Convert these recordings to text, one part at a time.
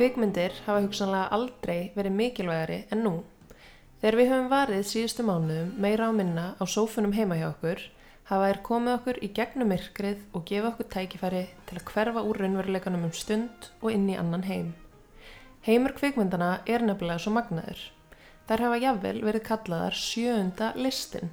Kvikmyndir hafa hugsanlega aldrei verið mikilvægari en nú. Þegar við höfum varið síðustu mánuðum meira á minna á sófunum heima hjá okkur, hafa þær komið okkur í gegnum myrkrið og gefa okkur tækifæri til að hverfa úr raunveruleikanum um stund og inn í annan heim. Heimur kvikmyndana er nefnilega svo magnaður. Þær hafa jafnvel verið kallaðar sjöunda listin.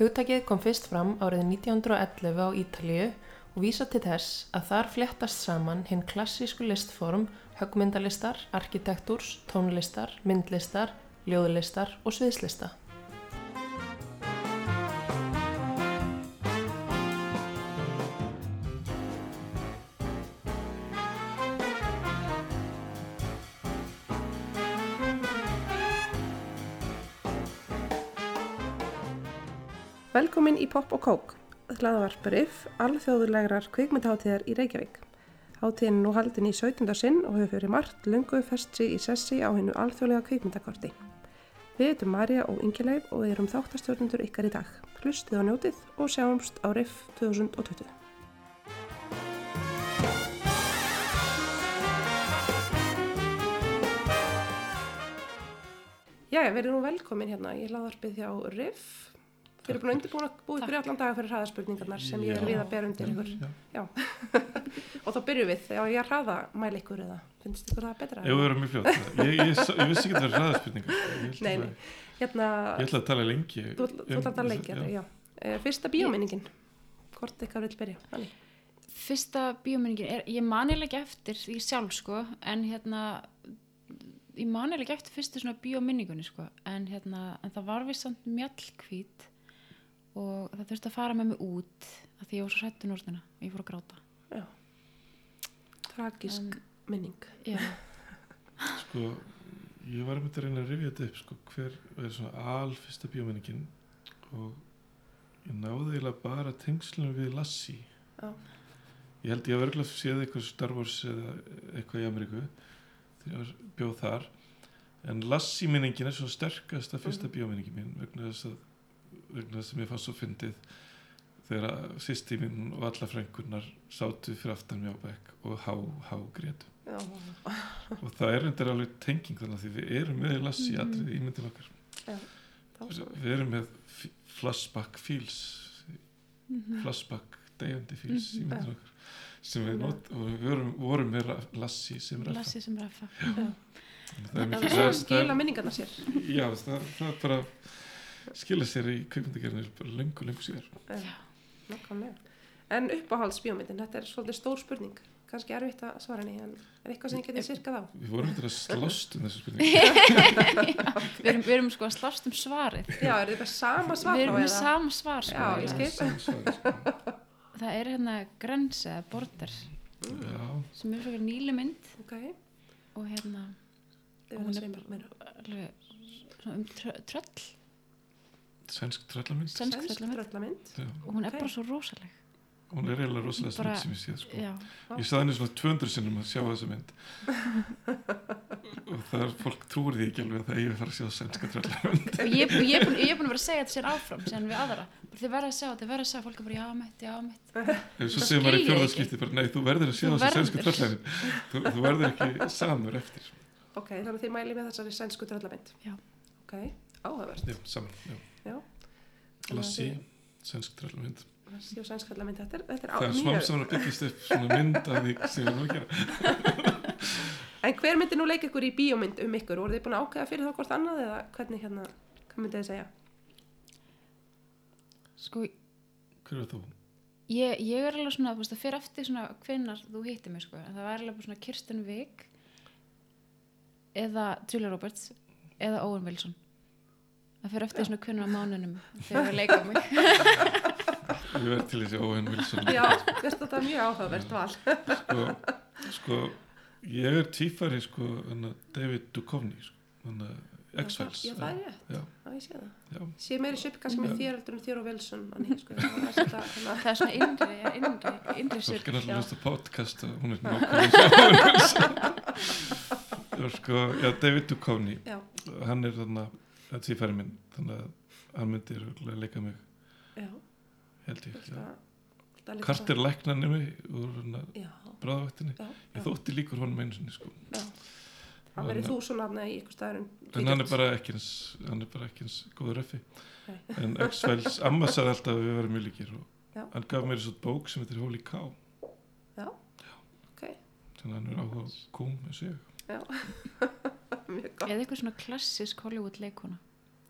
Hugtakið kom fyrst fram árið 1911 á Ítalíu og vísa til þess að þar fléttast saman hinn klassísku listform högmyndalistar, arkitektúrs, tónlistar, myndlistar, ljóðlistar og sviðslista. Velkomin í Pop og Kók, hlaðavarparif, alþjóðulegrar kvikmyndaháttíðar í Reykjavík. Háttíðin er nú haldin í 17. sinn og hefur fyrir margt lungu festri í sessi á hennu alþjóðlega kvikmyndakorti. Við heitum Marja og Ingileif og erum þáttastjórnundur ykkar í dag. Hlustið á njótið og sjáumst á RIF 2020. Já, við erum velkomin hérna í hlaðarpið hjá RIF. Þeir eru búin að undirbúna búið fyrir allan daga fyrir hraðaspurningarnar sem ég er við að bera undir ykkur. Já. og þá byrjum við, já ég er hraða mæl ykkur eða finnst ykkur það betra? Jú, við erum mjög fljótt. Ég, ég, ég vissi ekki að það er hraðaspurningar. Nei, nei. Hérna, Ég ætla að tala lengi. þú þú ætlar að tala lengi, já. já. Fyrsta bíóminningin, hvort ykkar vil byrja? Þannig. fyrsta bíómyndingin er, ég manilega ekki eftir því sjálf sko, en hérna ég manilega ekki eftir fyrstu svona bíómynningunni sko, en hérna en það var við samt mjallkvít og það þurfti að fara með mig út af því ég var svo hrættu núrtina og ég fór að gráta Já. Tragísk minning. já, Sko, ég var einmitt að reyna að rifja þetta upp, sko, hver er svona alfyrsta bíómenningin og ég náði eiginlega bara tengslunum við Lassie. Já. Ég held ég að verðilega séð eitthvað Star Wars eða eitthvað í Ameríku þegar ég bjóð þar en Lassie minningin er svona sterkasta fyrsta Mhm. bíómenningin mín vegna þess að að mér fannst svo fyndið þegar mín og alla frænkurnar sátu fyrir aftan mjög bekk og há, há grétu Já, og það er endur alveg tenging þannig að því við erum með Lassie Mhm. atrið í myndin okkar svo. við erum með flashback feels Mhm. flashback deyjandi feels í Mhm. myndin okkar sem við not, og við vorum, vorum með Lassie sem er Lassi sem ræfa Já. það er er svo það- að skila minningarna sér. já, það, það bara skila sér í kveikmyndagerðinu bara lengur, lengur síðar. Já. Nákvæmlega. En uppáhalds bíómyndin, þetta er svolítið stór spurning. Kannski erfitt að svara henni, en er eitthvað sem ég geti sirkað á? við vorum þetta að slást um þessu spurningu. Við erum, við erum sko að slást um svarið. Já, er þetta sama svar við erum með sama svar sko, Já, ég svarið, sko. það er hérna grense eða border já, sem er svona nýli mynd. Ok, og hérna þið Hún er svona um trö, tröll sænsk tröllamynd. Sænsk tröllamynd. og hún er Ok. bara svo rosaleg. Hún er eiginlega rosalega Bara- smynd sem ég séð sko. Ég saði henni svona 200 sinnum að sjá þessa mynd. Og það er fólk trúir því ekki alveg að það eigi að fara að sjá sænska tröllamynd. Og ég, og ég, er búin, ég er búin að vera að segja þetta sér áfram síðan við aðra, þið verða að sjá þið verða að sjá, fólk er bara já mitt, já mitt. Ef svo segir maður í fjórðarskipti bara nei, þú verður að sjá þessa verður. tröllamynd. Þú, þú verður ekki samur eftir. Ok, þannig að þið mælið með þessari sænsku tröllamynd. Já. Lassi, sænsk tröllamynd Lassi og sænsk tröllamynd, þetta er, þetta er á, Það er smá mjög... sem að byggjast upp svona mynd að því sem við erum að gera En hver myndi nú leika ykkur í bíómynd um ykkur? Voru þið búin að ákveða fyrir það hvort annað eða hvernig hérna, hvað myndið þið segja? sko, Hver er þú? ég, ég er alveg svona, þú veist, það fyrir eftir svona hvinnar þú hittir mig, sko, en það var alveg bara svona Kirsten Wiig eða Julia Roberts eða Owen Wilson það fyrir eftir svona hvinnar á mánunum þegar við leika mig Ég verð til þessi Owen Wilson Já, veist þetta er mjög áhugavert val. sko, sko ég er tvífari sko David Duchovny sko, X-Files Já, það er rétt. Já, Já, ég sé það. já, Sé meiri svipp kannski með Já. þér heldur en þér og Wilson. Þannig, sko, það er svona ja, innri, innri fólk er alltaf já. á podcast hún er nákvæmlega Wilson og sko, já, David Duchovny já, hann er þarna tvífari minn þannig að hann myndir leika mig já. held ég, já, Kartir læknanemi úr hérna Já, bráðavaktinni já, ég já, þótti líkur honum einu sinni sko. já. Það verið þú svona í ykkur staðurinn. en hann er bara ekki eins hann er bara ekki eins góður Nei. en X-Files amma sagði alltaf að við verðum mjög líkir og Já. hann gaf mér svo bók sem heitir Holy Cow Já, ok, þannig að hann er áhuga kúm eins og ég já. Mjög gott. eða eitthvað svona klassisk Hollywood leikona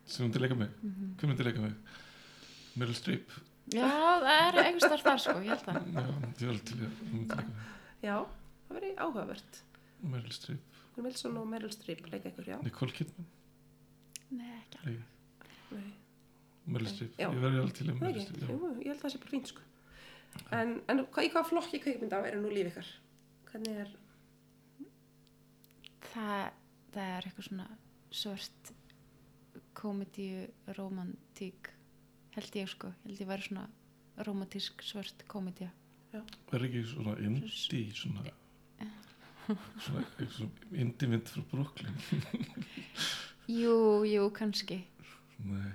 sem myndi leika mig, Mhm. hver myndi leika mig Meryl Streep já, það er einhvers þar þar sko, ég held það já, ég alveg til að hún myndi leika mig Já, það verið áhugavert. Meryl Streep, Will Wilson og Meryl Streep leika ykkur, já. Nicole Kidman nei, ekki alveg. Meryl Streep, ég verði alveg til í það Meryl. Streep ég held að það sé bara fínt, sko. En, en hvað, í hvað flokki kveikmynda er nú líf ykkar? Hvernig er, það, það er eitthvað svona svört komedíu, romantík held ég sko, held ég væri svona romantísk svört komedía. Er ekki svona indie svona svona, svona indie mynd frá Brooklyn? Jú, jú, kannski. Nei.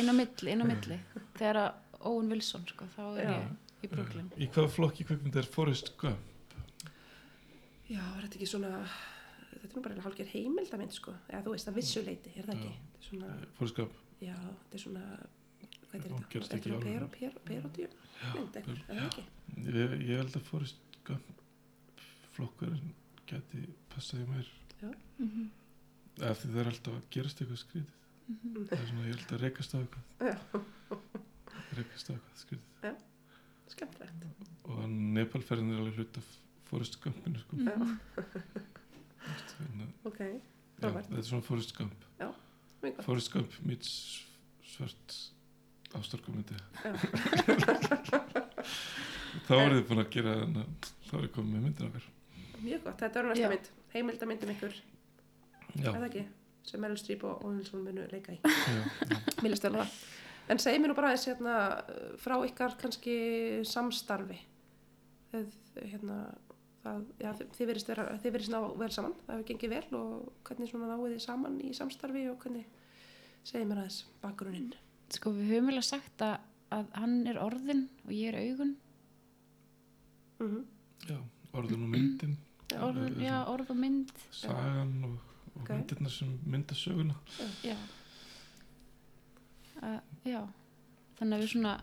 Inn á milli, inn á milli. Þegar að Owen Wilson sko, þá er Já. ég í Brooklyn. Í hvaða flokki kveikmynd er Forrest Gump? Já, er þetta ekki svona, þetta er nú bara hálfgerð heimildamind, sko. Eða þú veist, að vissuleiti, er það Já. ekki? Þetta er svona, Eh, Gump já, þetta er svona, hvað er þetta? Er þetta svona pero, pero, perodíu? Mynd eitthvað, er það ekki? ég, ég held að Forrest Gump flokkurinn geti passaði mér mm -hmm. af því það er alltaf að gerast eitthvað skrítið það er svona, ég held að rekast á eitthvað Já, rekast á eitthvað skrítið skemmtilegt. og Nepalferðin er alveg hlut af Forrest Gumpinu sko. Já, Þannig, að- ok, Frábært. þetta er svona Forrest Gump mjög. Forrest Gump meets svart ástarkomandi Já. þá er þið búin að gera þannig að þá er þið komið með myndir okkar Mjög gott, þetta er næsta mynd, heimildamyndum ykkur, já, er það ekki? Sem Meryl Streep og Owen Wilson munu leika í. vel á það. En segið mér nú bara aðeins hérna, frá ykkar kannski samstarfi. Þið, hérna, það, já, þið, verist vera, þið verist ná vel saman, það hefur gengið vel og hvernig svona náið þið saman í samstarfi og hvernig segið mér aðeins bakgrunninn. sko við höfum vel að sagt að, að hann er orðin og ég er augun. Mm já orðin og myndin. Orðin, já, orð og mynd. Sagan og, og Ok. myndirna sem mynda söguna. Já. Uh, já. Þannig að við svona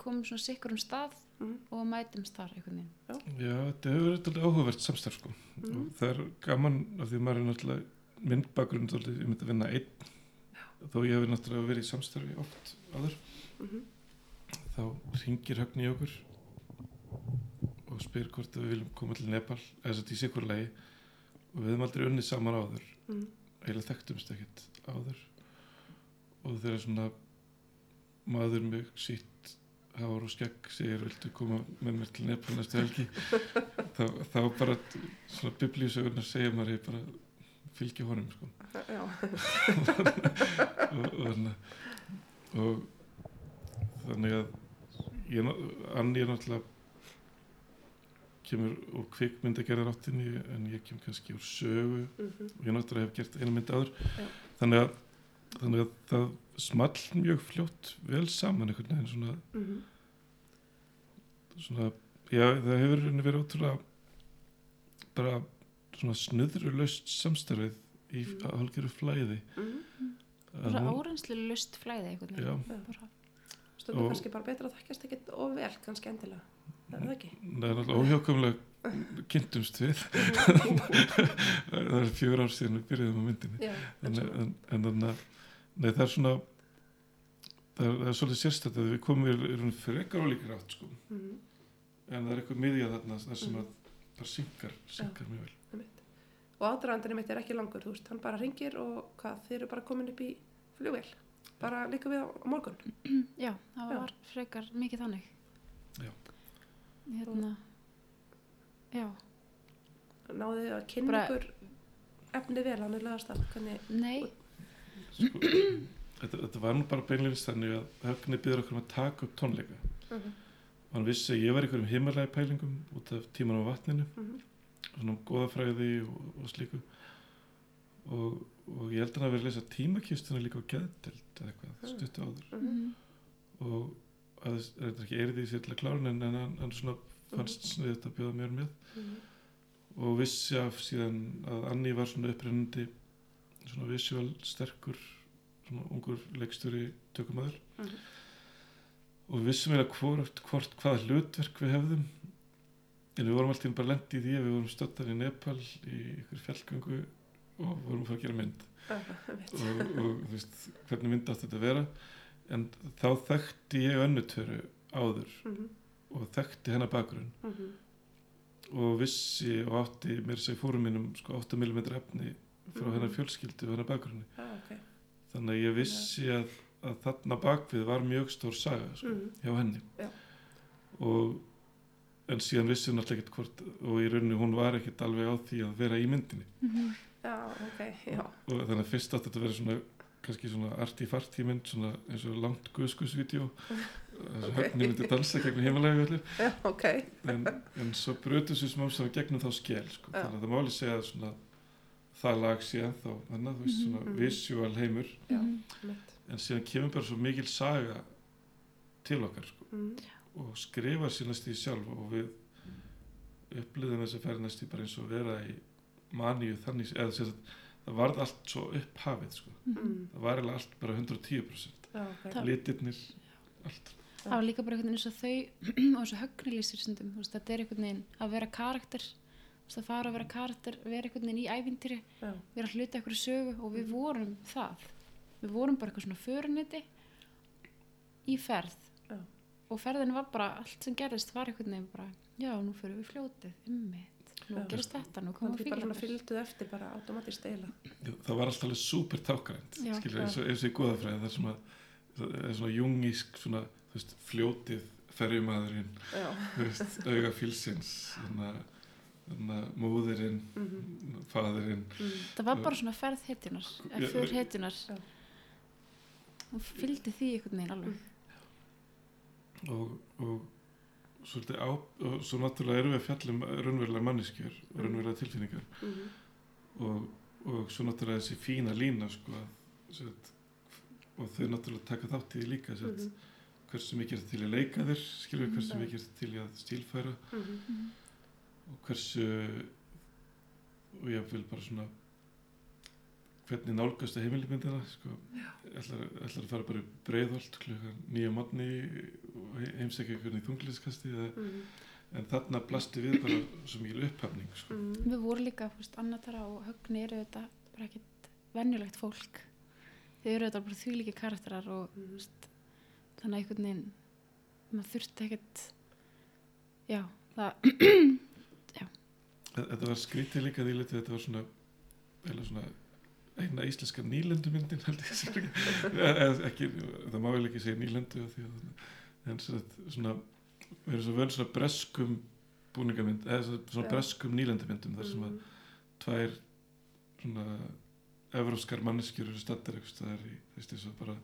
komum svona sikkur um stað Mm. og mætumst þar einhvern veginn. Já, þetta hefur verið áhugavert samstarf sko. Og það er gaman af því að maður er náttúrulega myndbakgrunn ég myndi að vinna einn. Þó ég hefur náttúrulega verið í samstarfi oft áður. -hmm. þá ringir högni í okkur og spyr hvort við viljum koma til Nepal eða þess að í sikur lagi. Og við hefum aldrei unnið saman áður. Mm. eiginlega þekktumst ekkert áður. Og þegar svona maður með sítt hár og skegg segir viltu koma með mér til Nepal næstu helgi? Þá, þá bara svona biblíusögurnar segja maður ég bara fylgja honum sko. Og, og, og þannig að ég, Anni er náttúrulega kemur úr kvikmyndagerðar áttinni en ég kem kannski úr sögu. Mm og ég náttúrulega hef gert eina mynd áður. Já. þannig að, þannig að það small mjög fljótt vel saman einhvern veginn svona, -hmm. svona já það hefur verið ótrúlega bara svona snuðrulaust samstarfið í mm. hálfgerðu flæði Mm Að bara árenslu lust flæði einhvern Já. veginn bara, Stundum Og- kannski bara betra að þekkjast ekkert of vel, kannski endilega. Er það ekki? það er náttúrulega óhjákamlega kynntumst við það er fjögur ár síðan við byrjuðum á myndinni Já, en, en en, en þannig að nei, það er svona það er, það er svolítið sérstætt að við komum í raun frekar ólíkir átt sko. mm en það er eitthvað miðja þarna þar sem að bara synkar, synkar mjög vel Og aðdragandinni mitt er ekki langur, þú veist, hann bara ringir og hvað, þið eru bara komin upp í flugvél. Bara líka við á, á morgun. já, það Já. var frekar mikið þannig Já. hérna já, Náðu þið að kynna ykkur efnið vel, hann er að, hvernig, nei sko, þetta, þetta var nú bara beinleins þannig að höfni byrður okkur um að taka upp tónleika Mhm. og hann vissi að ég var í einhverjum himalagi pælingum út af tíman á vatninu Mhm. svona um goðafræði og, og slíku og, og ég held að hann hafi verið að lesa tímakistuna líka á geðdelt eða eitthvað, Mm. stuttu áður Mhm. Mhm. og að það er ekki erið í sér til að klára hann, en en hann, hann svona fannst sniðið að bjóða mér með Mhm. og vissi af síðan að Anni var svona upprennandi svona visual sterkur svona ungur leikstjóri tökumæður Mhm. og við vissum eiginlega hvort, hvort hvaða hlutverk við hefðum. En við vorum alltaf bara lendið í því að við vorum stöttar í Nepal í ykkur fjallgöngu og vorum að fara að gera mynd. Og, og þú veist hvernig mynd átti þetta að vera. En þá þekkti ég önnutöru áður Mhm, og þekkti hennar bakgrunn. Mhm, og vissi og átti mér segi fórum mínum sko 8 mm efni frá Mhm. hennar fjölskyldu og hennar bakgrunni Já, ok. þannig að ég vissi að, að þarna bakvið var mjög stór saga sko, Mhm, hjá henni Já. og en síðan vissi hún alltaf ekkert hvort og í rauninni hún var ekkert alveg á því að vera í myndinni Mhm. Já, ok, já. og þannig að fyrst átti þetta að vera svona kannski svona arti-farti mynd svona eins og langt guðskusvídeó þess að Ok. höfni myndi dansa gegnum heimalega allir Já, ok. en, en svo brutu sér smá sem gegnum þá skel sko. Þannig að það máli segja að svona það lag sé ennþá þannig að þú veist svona Mhm. visual heimur Mhm. en síðan kemur bara svo mikil saga til okkar sko. Mm, og skrifa sér næst í sjálf og við upplýðum þess að ferð næst í bara eins og vera í maníu þannig eða sér að það varð allt svo upphafið sko. mm, það var eiginlega allt bara 110% já, ok. Það- litirnir, allt það var líka bara einhvern veginn eins og þau og eins og högni lýsir þetta er einhvern veginn að vera karakter þú veist, að fara að vera karakter, vera einhvern veginn í ævintýri Já, vera hluti eitthvað sögu og við vorum það við vorum bara eitthvað svona föruniti í ferð Já. og ferðin var bara allt sem gerðist var einhvern veginn bara já, nú fyrir við fljótið, ummitt nú Já. gerist þetta, nú komum við bara svona fyrir fylgduð eftir bara automatist eila. það var alltaf alveg super skilur, Já. eins, og, í góðafræði það er svona, það er svona jungísk svona, veist, fljótið ferjumæðurinn, Já. þú veist, fílsins þannig að móðirinn Mm faðirinn. -hmm. það var bara svona ferð för hetjunar Já. og fylgdi því einhvern veginn alveg. Og, og svolítið á og svo náttúrulega erum við að fjalla um raunverulega manneskjör og Mhm. raunverulega tilfinningar. Mm og, og svo náttúrulega þessi fína lína sko, sagt, og þau náttúrulega taka þátt í því líka sem sagt, hversu mikið er til að leika þér skilur við hversu Mhm. mikið er til að stílfæra. -hmm. Og hversu og ég vil bara svona hvernig nálgast að heimilmyndina sko, ætlar, ætlar að fara bara breiðholt klukkan nýja mótni og he- heimsækja einhvern í þungliðskasti Mm. en þarna blasti við bara svo mikil upphafning sko. -hmm. við vorum líka, þú veist, Annatara og Högni eru þetta bara ekkert venjulegt fólk. Þau eru þetta bara því líki karakterar og þú veist, þannig að einhvern veginn maður þurfti ekkert já, það þetta var skrítið líka því litið þetta var svona, svona eina íslenska nýlendumyndin held ég sem ekki, það má vel ekki segja nýlendu að en svona, við erum svo völd svona breskum búningamynd eða svona, breskum nýlendumyndum þar sem að tvær svona evróskar manneskjur eru stattar eitthvað staðar í, þú veist, eins og bara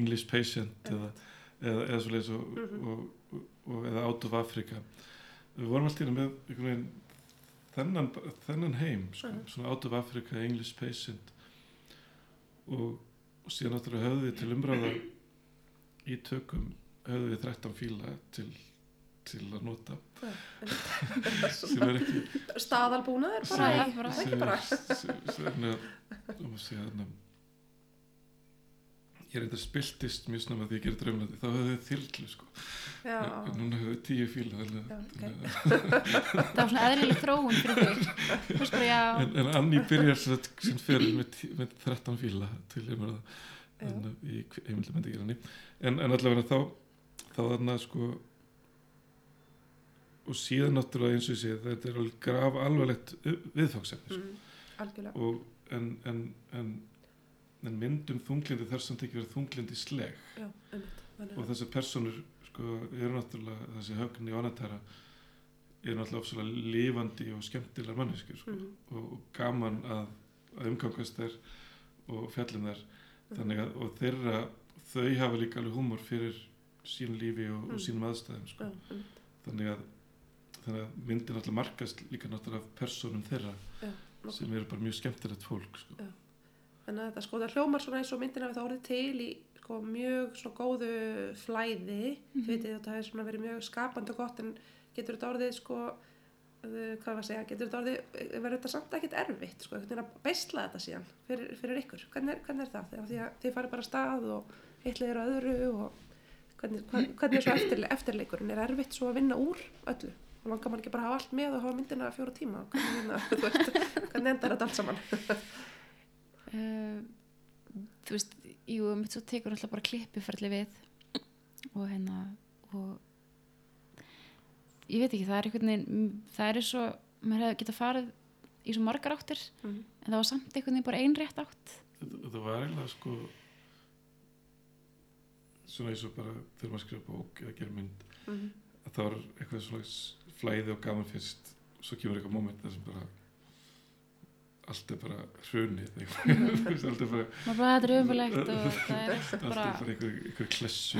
English Patient eða, eða, eða svo leiðis og, Mhm. og, og, og, eða Out of Africa. Við vorum alltaf með einhvern veginn þennan, þennan heim sko, Mhm. svona Out of Africa, English Patient og, og síðan náttúrulega höfðu við til umræða í tökum höfðu við 13 fíla til, til að nota sem er ekki staðalbúnaður bara, í- bara- það er ekki bara þú má segja þarna ég er eitthvað spiltist mjög snemma því ég gerir draumlandi þá höfðu þau þyrlu sko. Já, en núna höfðu þau tíu fíla þannig, Já, að- ok. þannig að- það var svona eðlileg þróun fyrir já, en, en Anni byrjar sem fyrir með, með 13 fíla til Já. en, í heimildamöndigirinni en, en allavega þá þá þarna sko og síðan náttúrulega eins og ég sé þetta er alveg graf alvarlegt viðfangsefni sko. mm, algjörlega. Og en, en, en, myndum þunglindi þar samt ekki verið þunglindi sleg já, og að þessar personur sko, eru náttúrulega þessi högni og anatara eru náttúrulega ofsalega lifandi og skemmtilegar manneskur sko, Mhm. og, og gaman að, að umgangast þær og fjallum þær þannig að og þeirra þau hafa líka alveg húmor fyrir sín lífi og, og Mm. sínum aðstæðum sko. já, þannig að þannig að myndin alltaf markast líka náttúrulega af personum þeirra já, sem eru bara mjög skemmtilegt fólk sko. Þannig að þetta sko það hljómar svona eins og myndin hafi það orðið til í sko mjög svona góðu flæði, Mhm. þið veitir þetta hefur svona verið mjög skapandi og gott en getur þetta orðið sko, uh, hvað var að segja, getur þetta orðið, eh, verður þetta samt ekkert erfitt sko, einhvern veginn að beisla þetta síðan fyrir, fyrir ykkur, hvernig er, hvernig er það? Þegar því að þið farið bara stað og hitlir að öðru og hvernig, hvernig er svo eftir, eftirleikurinn, er erfitt svo að vinna úr öllu? Og langar mann ekki bara að hafa allt með og hafa myndina fjóra tíma, hvernig, hérna, hvernig endar þetta allt saman? uh, þú veist, jú, mitt svo tekur alltaf bara klippiferli við og hérna og ég veit ekki, það er einhvern veginn það er eins og, maður hefði getað farið í svo margar áttir Mhm. en það var samt einhvern veginn bara einrétt átt þetta, þetta var eiginlega sko svona eins og bara þegar maður skrifa bók eða gera mynd Mhm. að það var eitthvað svona flæði og gaman fyrst svo kemur eitthvað moment þar sem bara allt er bara hrunið allt er bara þetta er og það er allt bara er bara einhver, einhver klessu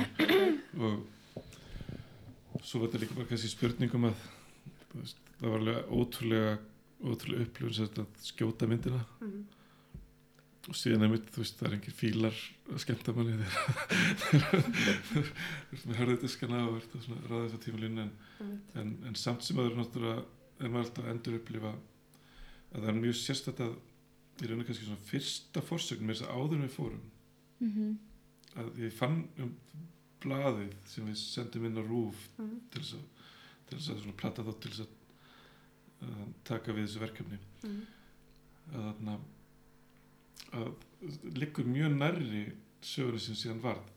og svo var þetta líka bara kannski spurningum að það var alveg ótrúlega ótrúlega upplifun þetta að skjóta myndina Mhm. og síðan er mitt, þú veist, það er engin fílar að skemmta manni þegar þú veist, með hörðutiskana og verður svona ráða þess að tíma línu en, Einmitt. en, en samt sem aður náttúrulega er maður alltaf að endur upplifa að það er mjög að í rauninu kannski svona fyrsta forsögn með þess að áður við fórum Mhm. að ég fann um blaðið sem við sendum inn á rúf Mhm. til þess að, til þess að svona plata þá til þess að, að taka við þessu verkefni Mhm. að þarna að liggur mjög nærri sögurinn sem síðan varð á,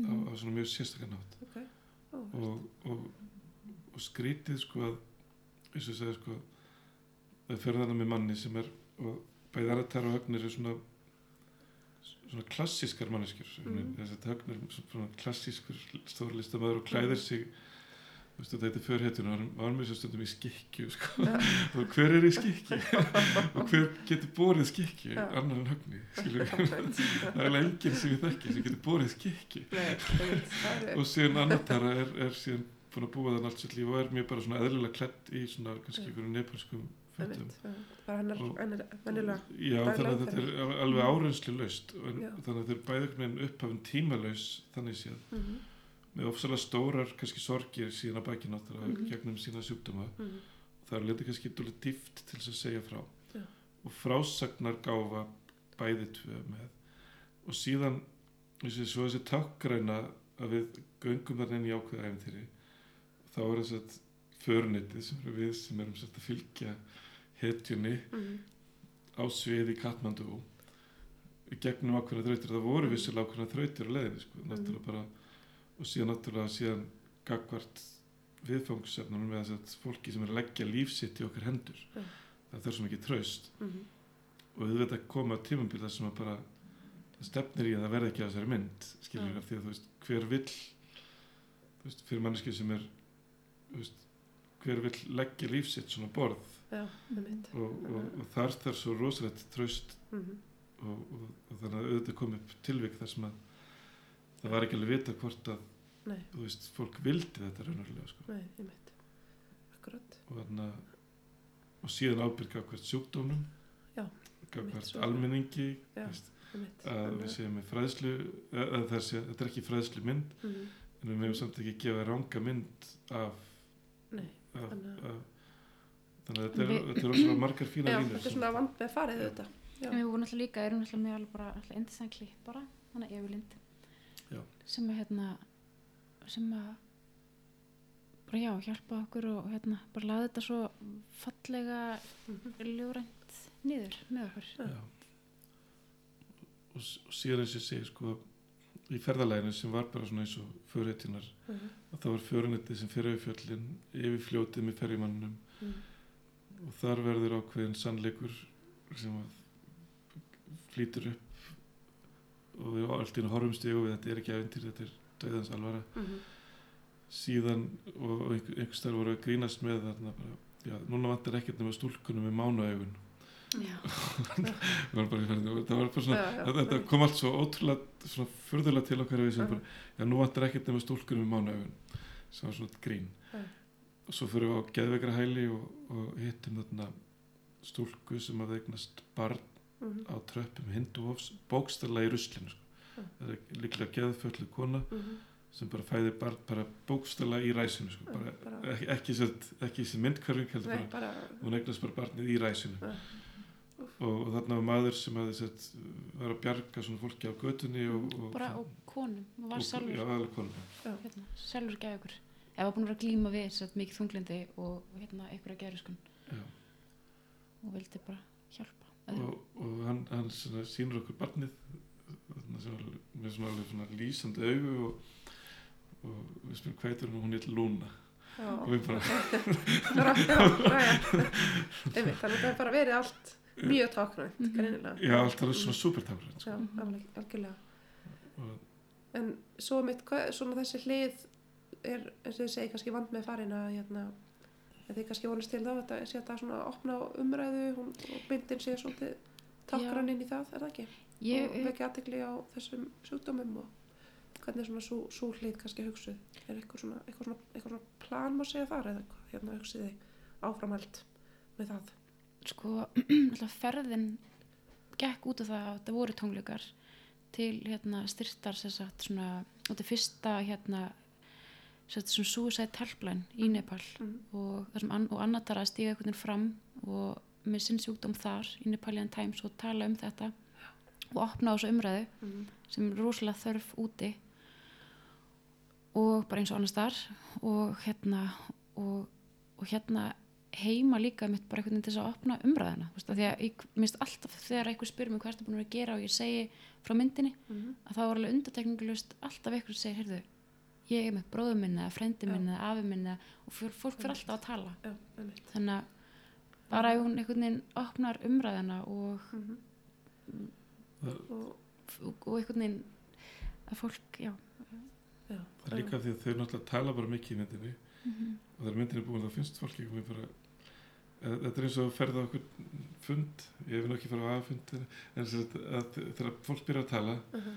Mhm. á svona mjög sérstakann átt Ok. Ó, og, og, og skrítið sko að eins og ég segi sko það fyrir þarna með manni sem er og bæði Aratar og Högnir er svona svona klassískar manneskjur Mhm. þess að Högnir svona klassískur stórlistamöður og klæðir sig þú veist þetta er förhetjun og var svo stundum í skikju sko. Ja. og hver er í skikju og hver getur borið skikju Ja. annar en við Einmitt. það er enginn sem ég þekki sem getur borið er- og síðan Anatara er, er síðan búin að búa þann allt sitt líf og er mjög bara svona eðlilega klætt í svona kannski fötum einmitt, já. þannig að þetta er al- alveg áreynslu laust þannig að þetta er veginn upphafin tímalaus þannig séð. Mhm, með ofsalega stórar kannski sorgir síðan að baki náttúrulega Mhm. gegnum sína sjúkdóma. Mhm, það er liti kannski dólið dýft til þess að segja frá. Já. og frásagnar gáfa bæði tvö með. Og síðan þessi, svo þessi tákgræna að við göngum þarna inn í ákveða æfintýri þá er þess að förnitið sem við sem erum sérst að fylgja hetjunni mhm, á sviði í gegnum ákveðna þrautir. Það voru vissilega ákveðna þrautir á leiðinni sko, náttúrulega bara og síðan náttúrulega síðan gagvart viðfangsefnunum með þess að fólki sem er að leggja lífsitt í okkar hendur. Já. það þarf svo mikið traust. Mhm, og við veit að koma tímambil þar sem að bara stefnir í að það verði ekki að þessari mynd skilur Já. af því að þú veist hver vill þú veist fyrir manneski sem er þú veist hver vill leggja lífsitt svona borð? Já, og, og, og þar þarf svo rosalegt traust mhm, og, og, og þannig að auðvitað kom upp tilvik þar sem að það var ekki alveg vita hvort að Nei. þú veist, fólk vildi þetta raunverulega sko. nei, einmitt. Akkurat, og þannig að og síðan ábyrga hvert sjúkdómnum Já, hvert almenningi Já. veist, að við séum með fræðslu að, að þessi, þetta er ekki fræðslu mynd mhm, en við meðum samt ekki gefa ranga mynd af, nei, Þannig að- þannig að þetta er, þetta er rosalega margar fína já, línur. þetta er sem- svona vand með farið þetta við vorum alltaf líka, erum alltaf með alveg bara alltaf indisann klippara, hann er Evulind Já. sem að hérna sem að bara já, hjálpa okkur og hérna bara laði þetta svo fallega Mhm, ljórænt niður með okkur. Já. Og síðan eins og ég segi sko í ferðalæginu sem var bara svona eins og förréttinar mhm, að það var förunetti sem fyrir yfir fjöllin yfir fljótið með ferjumannum mhm, og þar verður ákveðin sannleikur sem flýtur upp. Og við allt í einu horfumst í og við þetta er ekki aðeintir, þetta er döðans alvara. Mhm, síðan og, og einhver, einhver starf voru að grínast með þarna bara, já, núna vantar ekkert nema stúlkunum með mánuaugun Þetta, kom allt svo ótrúlega svona furðulega til okkar að við sem bara, já nú vantar ekkert nema stúlkunum með mánuaugun sem var svona grín. Og svo fyrir við á geðveikra hæli og, og hittum þarna stúlku sem hafði eignast barn mhm, á tröppum hinduhofs bókstarlega í ruslinu sko. það er líklega geðföllu kona Mhm. sem bara fæðir barn bara bókstala í ræsinu sko. Bara, bara- ekki, ekki, ekki sem myndkörfing hún eignast bara barnið í ræsinu. Já. Og, og þarna var maður sem hafði sett, var að bjarga svona fólki á götunni og, og, bara á konum og var og, sjálfur. Já, alveg konum. Hérna, sjálfur geðugur ef var búin að vera að glíma við satt, mikið þunglindi og hérna einhverja geðuskun já. og vildi bara hjálpa og, og hann, hann svona, sýnur okkur barnið þarna sem var með svona alveg svona lýsandi augu og, og við spyrum hvað heitir hún? Og hún Luna já. og við bara, að það er bara verið allt mjög táknænt, Mhm. greinilega. já, allt alveg svona Mhm. alveg, algjörlega. En svo mitt, hvað, svona þessi hlið er, eins og þið segi, kannski vand með farin að, hérna, þið kannski vonast til þá, þetta sé þetta svona að opna á umræðu hún, og myndin sé svolítið tákran inn í það, er það ekki? ég, og vekja aðtekli á þessum sjúkdómum og hvernig er svona svo, svo hlið kannski hugsuð er eitthvað svona, eitthvað svona, eitthvað svona plan má segja þar eða hérna hugsið þið áframhald með það sko ferðin gekk út af það að það voru tónleikar til hérna styrtar sem sagt svona, þetta er fyrsta hérna sem sagt svona suicide helpline í Nepal mm. og, það sem an, og annatar að stíga einhvern veginn fram og með sinn sjúkdóm þar í Nepalian Times og tala um þetta og opna á þessu umræðu Mm. sem er rosalega þörf úti og bara eins og annars þar og hérna og, og hérna heima líka mitt bara einhvern veginn til þess að opna umræðina þú veist, af því að ég minnst alltaf þegar einhver spyrir mig hvað ertu búin að vera að gera og ég segi frá myndinni Mm. að þá er alveg undartekningalust alltaf einhver sem segir, heyrðu ég er með bróðum frendi Já. minni eða afi minni og fyr, fólk fyrir alltaf að tala. Já, einmitt. Þannig að bara ef hún einhvern veginn opnar umræðina og, mm það, og og, einhvern veginn að fólk, já. Já, það er líka því að þau náttúrulega tala bara mikið í myndinni. Og þegar myndin er búin þá finnst fólki ekki bara eh, þetta er eins og að ferða okkur fund. Ég hef nú ekki farið á aðfund en, en sem sagt að þegar fólk byrja að tala uh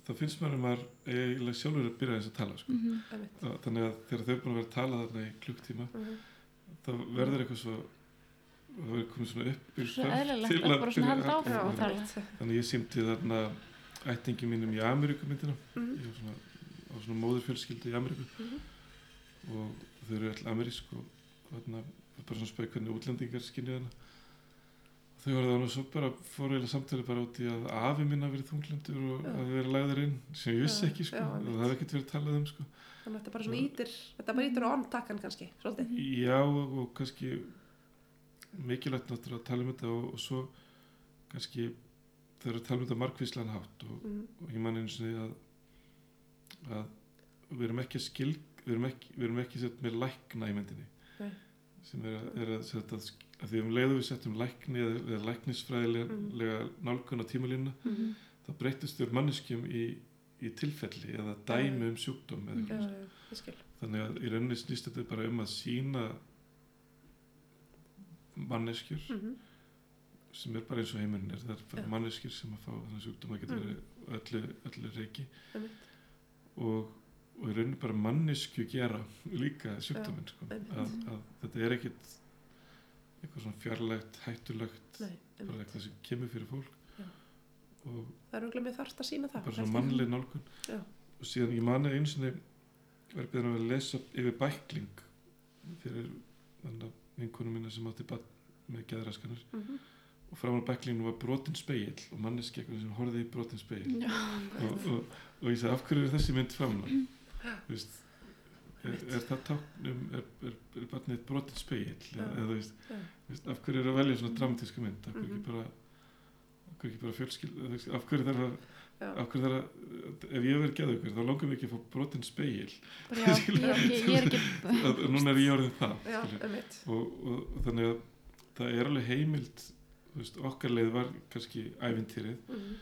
þá finnst maður að maður eiginlega sjálfur að byrja þess að tala sko. Mhm. einmitt. Og þannig að þegar þau er búin að vera að tala þarna í klukktíma mm þá verður eitthvað svo það verður komið svona upp til að bara svona byrja að- að tala. Þannig að ég símti þarna ættingi mínum í Ameríku myndina ég var svona, á svona móðurfjölskyldu í Ameríku. Og þau eru all amerísk og þarna bara svona spæk hvernig útlendingar skinnið hana og þau var það og svo bara fór eiginlega samtali bara út í að afi minna verið þunglindur og Já. að vera lagður inn sem ég vissi ekki sko já, og það hefði ekkert verið talað um sko þannig að þetta bara svona ítir þetta bara ítir á ontakkan kannski, svolítið já og, og kannski mikilvægt náttúrulega að tala um þetta og, og svo kannski þau eru að tala um þetta markvíslan hátt og, mm. og ég man einu sinni að að við erum ekki að skil við erum ekki, við erum ekki sett með lækna í myndinni. Sem er að, er að, setja, að því um leiðu við settum lækni eða, læknisfræðilega nálgun á tímalínuna Mm. þá breytist þér manneskjum í, í tilfelli eða dæmi um sjúkdóm eða skil. Þannig að í rauninni snýst þetta bara um að sína manneskjur mm sem er bara eins og heimurinn er. Það er bara Já. manneskjur sem að fá þannig sjúkdóm getur Mm. verið öllu, öllu reiki. Og, og í rauninni bara mannesku gera líka sjúkdóminn sko. að, að þetta er ekkit eitthvað svona fjarlægt, hættulegt Nei, bara eitthvað sem kemur fyrir fólk og það er auðvitað með þarft að sína það bara svona mannleg nálgun Já. og síðan ég mani einu sinni verið beðin að lesa yfir bækling fyrir vinkunum minna sem átti með geðraskanir Mhm. og frá hann bæklinginu var brotin speill og manneski eitthvað sem horfði í brotin speill Já. og, og, og ég sagði af hverju er þessi mynd framna þú veist er, er það táknum er, er, er barnið brotin speill Já. eða þú veist, veist af hverju er að velja svona dramatíska mynd? Af hverju Mhm. ekki bara af hverju ekki bara fjölskyld af hverju þarf að af hverju þarf að ef ég verið geða ykkur þá langar mér ekki að fá brotin speill Bara, já, ég, er ekki, núna er ég orðin það já, og, og, þannig að það er alveg heimild veist, okkar leið var kannski ævintýrið Mhm.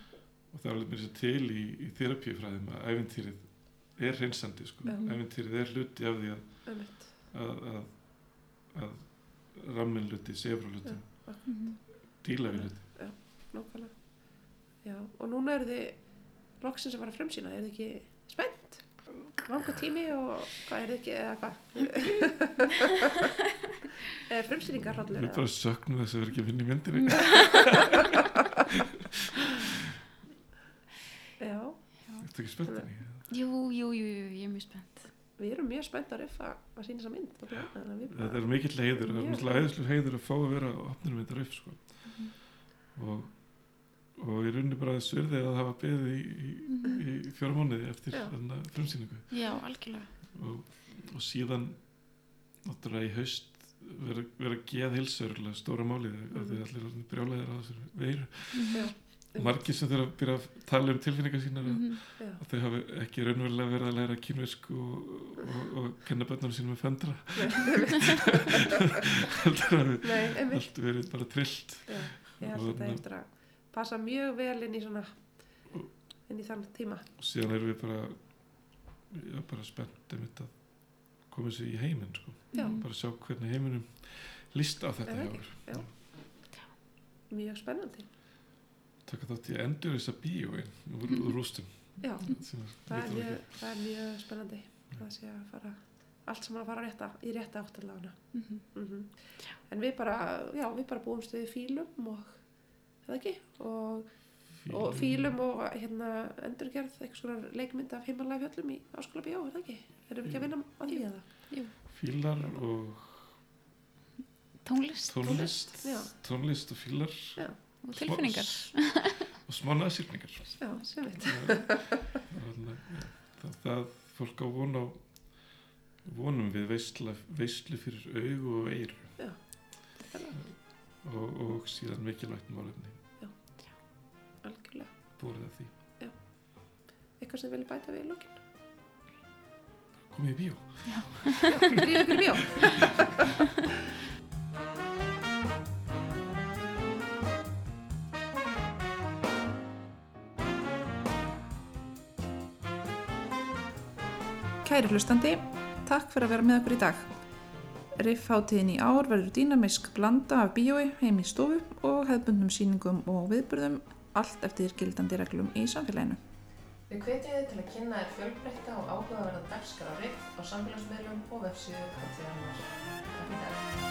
og það er alveg mér sér til í, í þerapíufræðum að ævintýrið er hreinsandi sko. Já. ævintýrið er hluti af því að, einmitt að, að, að rammin hluti, sefra hluti Mhm. díla við hluti nákvæmlega já, og núna eru þið loksins að fara að frumsýna, eru þið ekki spennt? Langa tími og hvað er þið ekki, eða hvað? eða frumsýningar við hróllur bara söknum þess að vera ekki að vinna í myndinni Já, spenntan í jú, jú, jú, jú, ég er mjög spennt Við erum mjög spennt að riffa að sína þessa mynd. að bara- þetta er mikill heiður, það er Mjög. æðislega heiður að fá að vera á opninu myndar upp sko. Mhm. og, og ég runni bara þess virði að hafa beðið í, í, í fjóra mánuði eftir þarna frumsýningu já, algjörlega og, og síðan náttúrulega í haust vera, vera geð hilsörlega stóra málið Mhm. að allir er brjálæðir á þessar veiru Já. Margir sem þurfa að byrja að tala um tilfinningar sínar mm Mhm. Já. að þau hafi ekki raunverulega verið að læra kynversku og, og, og kenna bönnum sínum fendra að Nei, einmitt. allt verið bara trillt Já, ég held að þarna- eftir að passa mjög vel inn í svona inn í þann tíma. og síðan erum við bara já, bara spennt einmitt að koma sér í heiminn sko. Bara sjá hvernig heiminum líst á þetta það. Mjög spennandi. Taka þátt í að endur þessa bíóin úr, úr rústum. Já, sem það er það er mjög spennandi. Það sé að fara allt saman að fara rétta, í rétta átt allavega. Mhm. Mm En við bara, já, við bara búumst við fílum og, eða ekki, og, og fílum. og hérna endurgerð eitthvað svona leikmynd af heimalæg fjöllum í áskóla bíó, er það ekki? Erum við ekki að vinna á því eða? fílar og tónlist. Tónlist Já. tónlist og fílar. Já, og tilfinningar og smá næsýrningar já, sem veit. það, það fólk á von á vonum við veisla, veislu fyrir augu og Já. og, og síðan mikilvægt málefni Algjörlega. búrið að því Eitthvað sem vilja bæta við í lokin. komið í bíó Drífa ykkur í bíó. Kæri hlustandi, takk fyrir að vera með okkur í dag. Riffháttíðin í ár verður dýnamisk blanda af bíói heim í stofu og hefðbundnum síningum og viðburðum allt eftir gildandi reglum í samfélaginu. Við hvetjum þið til að kynna þér fjölbreytta og áhugaverða dagskrá riff á samfélagsmiðlum og vefsíðu hátíðarinnar. Takk í dag.